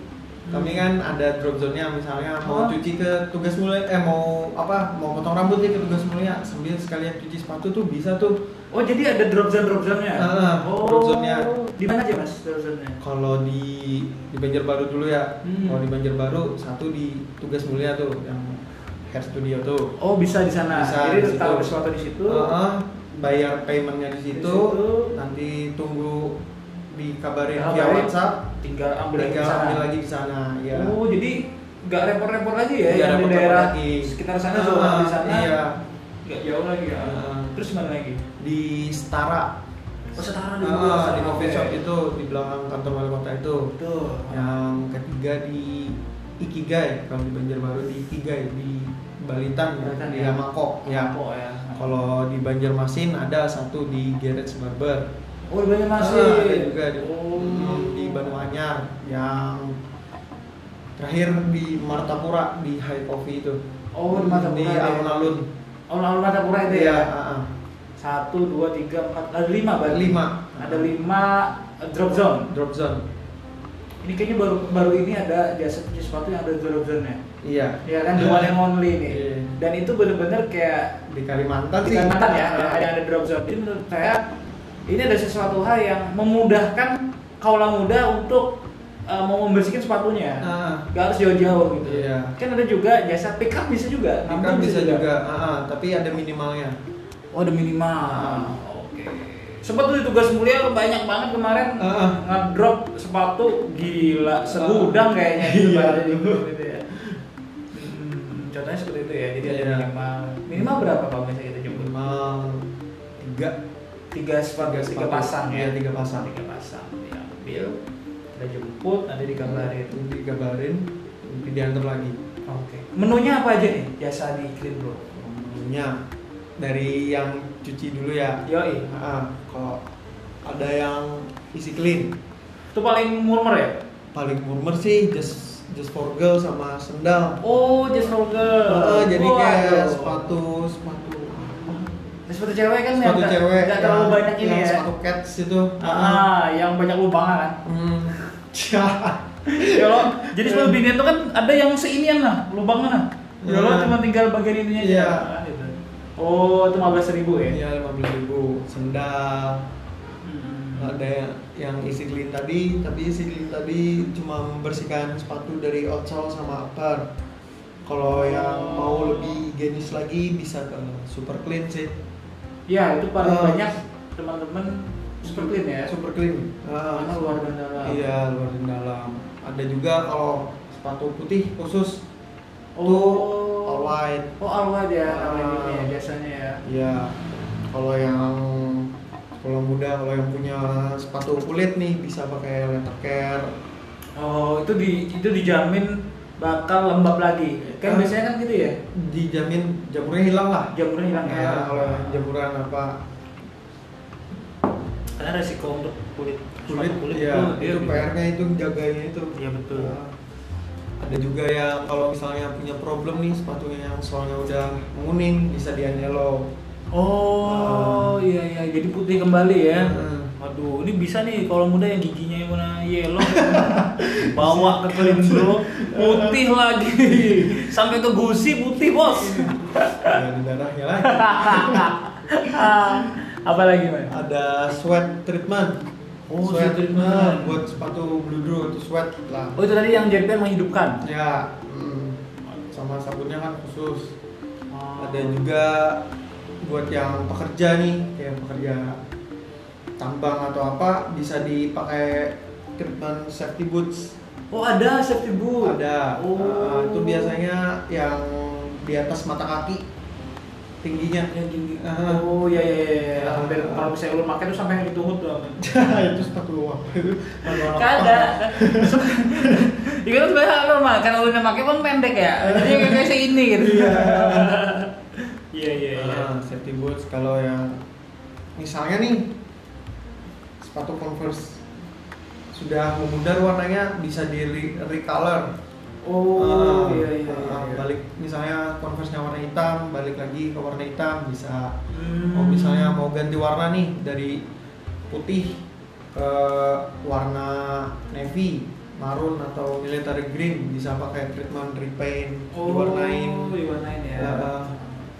Kami kan ada drop zone-nya misalnya mau Oh. cuci ke tugas mulia eh mau apa mau potong rambut nih ke tugas mulia sambil sekalian cuci sepatu tuh bisa tuh. Oh jadi ada drop zone drop zone-nya? Ah, oh, drop zone-nya. Di mana aja mas drop zone-nya? Kalau di di Banjarbaru dulu ya. Hmm. Kalau di Banjarbaru satu di tugas mulia tuh yang hair studio tuh. Oh bisa di sana. Bisa jadi di taruh sesuatu di situ. Heeh, bayar paymentnya di situ, situ. nanti tunggu dikabarin via WhatsApp, Tinggal ambil lagi di tinggal sana. ambil lagi di sana ya. Oh jadi nggak repot-repot lagi ya Nggak repot-repot daerah lagi. sekitar sana Ah, zona di sana. Iya. Nggak jauh lagi ya. Ah. Terus mana lagi? Di Setara. Oh setara di Ah, di coffee shop itu di belakang kantor wali kota itu. Tuh. Yang ketiga di Ikigai kalau di Banjarbaru di Ikigai di Balitan, Balitan, di ya. Hamako ya. Oh ya. Kalau di Banjarmasin ada satu di Garage Barber. Oh di Banjarmasin. Ah, ada juga di, Oh. di Banyuanyar yang terakhir di Martapura di High Coffee itu. Oh di Martapura Di ya. alun-alun. Alun-alun Martapura itu Iya, ya. Satu, dua, tiga, empat, ada lima berarti. Lima. Ada lima eh, drop zone. Drop zone. Ini kayaknya baru baru ini ada jasa cuci sepatu yang ada drop zone-nya. Iya. Ya kan the one and only nih. Iya. Dan itu bener-bener kayak Di Kalimantan di sih. Kalimantan ya, ada ada drop zone. Jadi menurut saya ini ada sesuatu hal yang memudahkan kaula muda untuk uh, mau membersihkan sepatunya. Ah. Gak harus jauh-jauh gitu. Iya. Kan ada juga jasa pick up bisa juga. Nampung bisa juga, ah, ah, tapi ada minimalnya. Oh, ada minimal. Ah. Oke. Sempat tuh di tugas mulia banyak banget kemarin Ah, ah. ngedrop sepatu gila segudang kayaknya gitu Iya. gitu ya. Hmm, contohnya seperti itu ya. Jadi ada Iya. minimal. Minimal berapa kalau misalnya kita jemput? Minimal tiga. Tiga sepatu, Tiga tiga, sepatu. pasang ya. Iya, tiga pasang. Tiga pasang. Diambil, kita jemput, nanti dikabarin. Dikabarin, nanti diantar lagi. Oke. Menunya apa aja nih jasa di Clean Bro? Menunya dari yang cuci dulu ya. Yoi. Ah, kalau ada yang isi clean, Itu paling murmur ya? paling murmur sih just just for girl sama sendal. Oh, just for girl. Ah, jadi kayak sepatu sepatu apa? Sepatu cewek kan sepatu nggak- cewek nggak terlalu yang- banyak ini yang ya. sepatu cats itu. Ah, yang banyak lubangan kan. Hmm. *laughs* Kalau jadi sepatu binian tuh kan ada yang seinian lah, lubangan lah. Ya lo Ah. cuma tinggal bagian ininya aja. Iya. Oh, itu 15 ribu ya? Iya, lima belas ribu. Sendal, Hmm. ada yang, isi clean tadi, tapi isi clean tadi cuma membersihkan sepatu dari outsole sama upper. Kalau yang mau lebih higienis lagi bisa ke super clean sih. Ya, itu paling Ah. banyak teman-teman super clean ya. Super clean. Ah, Karena luar dan dalam. Iya, luar dan dalam. Ada juga kalau sepatu putih khusus Oh. tuh all white. Oh, all white ya namanya ini ya biasanya ya. Iya. Kalau yang kalau muda, kalau yang punya sepatu kulit nih bisa pakai leather care. Oh, itu di itu dijamin bakal lembab lagi. Kan Ah. biasanya kan gitu ya. Dijamin jamurnya hilang lah. Jamurnya hilang ya. Ya, kalau jamuran apa karena resiko untuk kulit kulit, kulit ya itu bisa- PR-nya itu jaganya itu Iya, betul. Nah, ada juga yang kalau misalnya punya problem nih sepatunya yang soalnya udah menguning bisa di yellow Oh iya iya jadi putih kembali ya. Hmm. Waduh ini bisa nih kalau muda yang giginya yang warna yellow *laughs* bawa ke bro putih lagi *laughs* sampai ke gusi putih bos. ya di darahnya lagi *laughs* Apa lagi man? ada sweat treatment Oh, sweat treatment. buat sepatu bludru itu sweat lah Oh itu tadi yang JPN menghidupkan. ya hmm. sama sabunnya kan khusus Oh. ada juga buat yang pekerja nih kayak pekerja tambang atau apa bisa dipakai treatment safety boots Oh ada safety boot. ada Oh. Uh, itu biasanya yang di atas mata kaki tingginya Yang gini. Ah. Oh iya iya iya. Ah. Biar kalau misalnya ulun pakai tuh sampai yang ditunggu tuh. *laughs* itu sepatu luar itu Kagak. Iya kan sebenarnya lo mah kan ulunnya pakai pun pendek ya. Jadi kayak kayak ini gitu. Iya. Iya iya iya. Ah, safety boots kalau yang misalnya nih sepatu Converse sudah memudar warnanya bisa di re- recolor. Oh Ah, iya iya. ah, iya. Balik misalnya Converse-nya warna hitam, balik lagi ke warna hitam bisa. Hmm. Oh misalnya mau ganti warna nih dari putih ke warna navy, maroon atau military green bisa pakai treatment repaint, oh, diwarnain. diwarnain ya. Ah,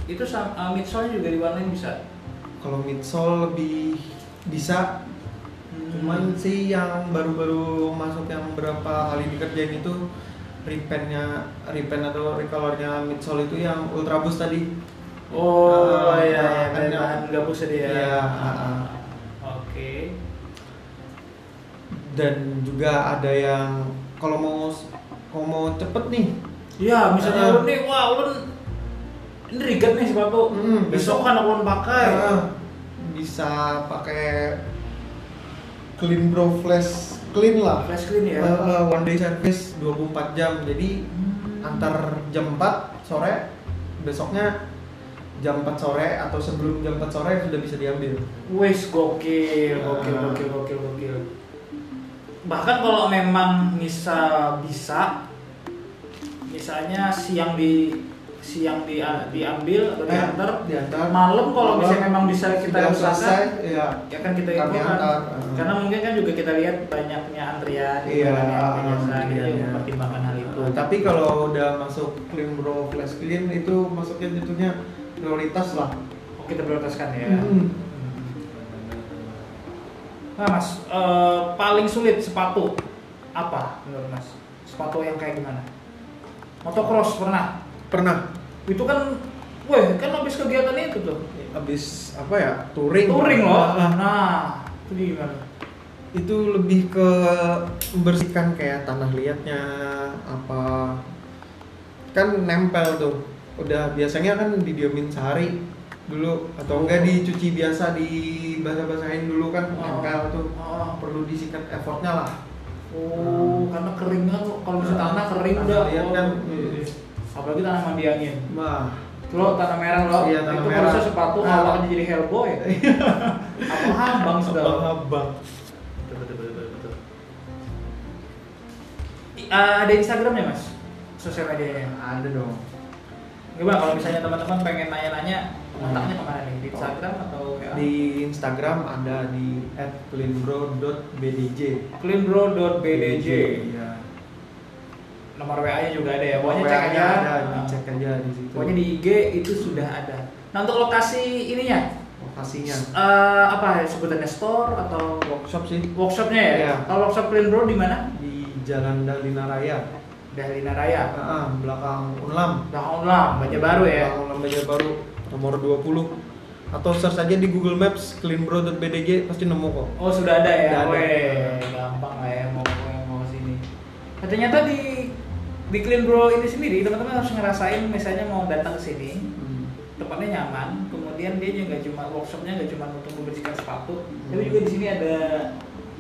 Itu uh, midsole juga diwarnain bisa. kalau midsole lebih bisa Hmm. cuman sih yang baru-baru masuk yang berapa kali dikerjain itu repaintnya repaint atau recolornya midsole itu yang ultra boost tadi Oh Ah, iya, iya, kan kan yang- bahan gabusnya dia. Iya, ah, ah. Oke. dan juga ada yang kalau mau kalau mau cepet nih Iya, misalnya Ah. ulun nih, wah ulun ini riget nih sepatu. Hmm, besok kan ulun pakai. ah, bisa pakai clean bro flash clean lah Flash clean ya. Ah, ah, one day service 24 jam jadi Hmm. antar jam 4 sore besoknya jam 4 sore atau sebelum jam 4 sore sudah bisa diambil Wes gokil, gokil, Ah. gokil, gokil, gokil. Bahkan kalau memang misal bisa, misalnya siang di siang di diambil atau Eh, diantar, diantar malam kalau misalnya memang bisa kita usahakan, selesai ya ya kan kita infokan. antar, ah. Karena mungkin kan juga kita lihat banyaknya antrian, Iya, yang biasa, kita antriannya. juga mempertimbangkan hal itu. Nah, tapi kalau udah masuk clean bro flash clean itu masuknya jatuhnya prioritas lah Oh, kita prioritaskan ya. Hmm. Nah mas, eh, paling sulit sepatu apa menurut mas? Sepatu yang kayak gimana? Motocross pernah? Pernah. Itu kan, weh kan habis kegiatan itu tuh. Habis apa ya? Touring. Touring loh. Ah, Nah, itu gimana? itu lebih ke membersihkan kayak tanah liatnya apa. Kan nempel tuh. Udah biasanya kan didiamin sehari dulu atau enggak dicuci biasa di basah-basahin dulu kan Oh. nempel tuh. Oh, perlu disikat effortnya lah. Oh karena kering kan, kalau Ah, tanah kering udah oh, kan. iya. Apalagi tanah mandi angin wah Lo tanah merah lo, Iya, tanah itu merah. sepatu Ah. awalnya jadi Hellboy *laughs* Apa habang sudah abang Betul, betul, betul, betul. I- uh, ada Instagramnya mas? Sosial medianya? ada dong Gimana kalau misalnya teman-teman pengen nanya-nanya kontaknya ke mana nih? Di Instagram atau ya? di Instagram ada di @cleanbro.bdj cleanbro.bdj Iya. Nomor WA-nya juga ada ya, pokoknya cek aja. ada dicek aja di situ. Pokoknya di IG itu sudah ada. Nah untuk lokasi ininya, lokasinya. Eh, apa ya sebutannya? Store atau? Workshop sih. Workshopnya ya? Iya. Kalau workshop Clean Bro di mana? di Jalan Dalina Raya. Dahlina Raya, ah, belakang Unlam. Belakang Ulam, Banjar Baru ya? belakang Unlam Banjarbaru nomor 20 atau search aja di Google Maps cleanbro.bdg pasti nemu kok. Oh sudah ada ya, Sudah ada. Weh, gampang lah ya mau mau mau sini. Nah, ternyata di di Clean Bro ini sendiri teman-teman harus ngerasain misalnya mau datang ke sini Hmm. tempatnya nyaman, kemudian dia juga nggak cuma workshopnya nggak cuma untuk membersihkan sepatu, Hmm. tapi juga di sini ada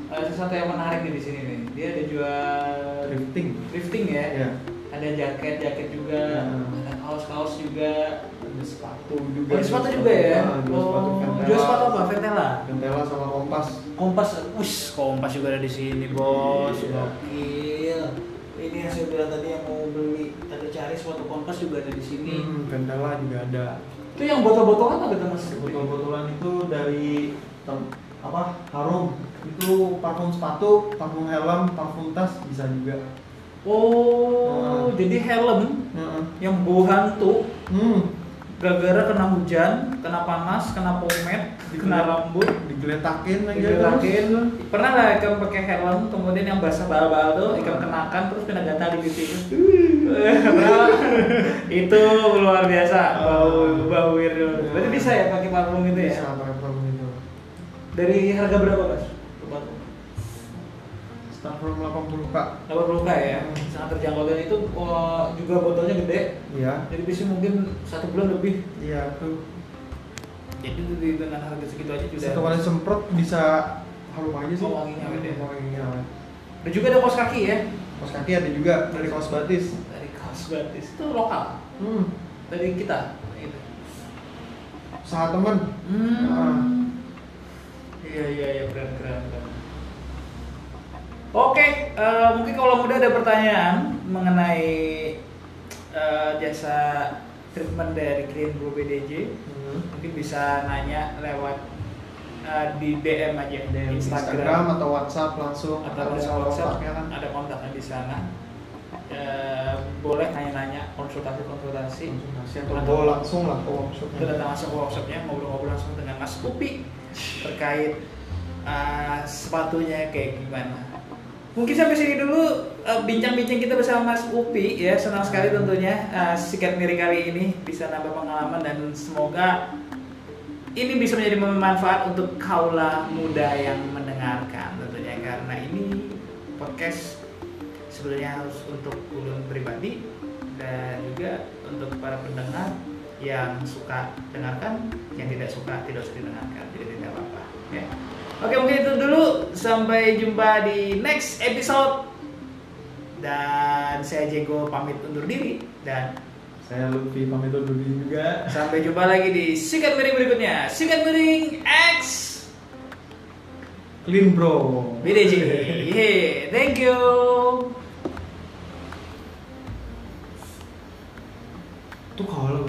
eh, sesuatu yang menarik nih di sini nih. Dia ada jual Drifting. drifting ya, ya ada jaket-jaket juga, Hmm. ada kaos-kaos juga. Ada sepatu juga. Oh, di sepatu juga ya? Jual sepatu Oh, Ventela. jual sepatu apa? Ventela? Ventela sama kompas. Kompas, wis kompas juga ada di sini bos. Iya. Gokil. Ini yang saya bilang tadi yang mau beli, tadi cari sepatu kompas juga ada di sini. Hmm, Ventela juga ada. Itu yang botol-botolan apa mas? Botol-botolan itu dari tem- apa? Harum. Itu parfum sepatu, parfum helm, parfum tas bisa juga. Oh, Hmm. jadi helm Heeh. yang bau hantu Hmm. Gara-gara kena hujan, kena panas, kena pomade, kena rambut, Digeletakin aja digerakin. terus. Pernah lah ikam pakai helm, kemudian yang basah bal-bal tuh ikam kenakan terus kena gatal di pipi. *laughs* Itu luar biasa, bau bau itu. Berarti bisa ya pakai parfum itu ya? Bisa pakai parfum itu. Dari harga berapa mas? Start from 80 kak. 80 k ya, sangat terjangkau dan itu oh, juga botolnya gede, Iya. jadi bisa mungkin satu bulan lebih. Iya tuh. Jadi di- dengan harga segitu aja sudah. Satu kali semprot bisa harum aja sih. Oh, wanginya awet ya. Wanginya awet. Dan juga ada kaos kaki ya, Kaos kaki ada juga dari kaos batis. dari kaos batis itu lokal, Hmm. dari kita. Gitu. Usaha temen. Hmm. Iya iya iya keren keren. keren. Oke, eh, mungkin kalau muda ada pertanyaan mengenai eh, jasa treatment dari Clean Blue BDJ, Hmm. mungkin bisa nanya lewat eh, di DM aja Di Instagram. Instagram, atau WhatsApp langsung atau ada langsung WhatsApp kontaknya kan. ada kontaknya di sana. Eh, boleh nanya-nanya konsultasi-konsultasi. Konsultasi atau bawa langsung lah ke workshop. kita datang langsung ke workshopnya ngobrol-ngobrol langsung dengan Mas Upi terkait uh, sepatunya kayak gimana. Mungkin sampai sini dulu uh, bincang-bincang kita bersama Mas Upi ya senang sekali tentunya uh, sikat miring kali ini bisa nambah pengalaman dan semoga ini bisa menjadi manfaat untuk kaula muda yang mendengarkan tentunya karena ini podcast sebenarnya harus untuk ulun pribadi dan juga untuk para pendengar yang suka dengarkan, yang tidak suka tidak usah didengarkan, jadi tidak apa-apa. Ya. Oke mungkin itu dulu, sampai jumpa di next episode dan saya Jego pamit undur diri dan Saya Lutfi pamit undur diri juga. sampai jumpa lagi di sikat miring berikutnya. Sikat miring X Clean bro. BDJ. Yeay, *laughs* thank you. Tuh kalau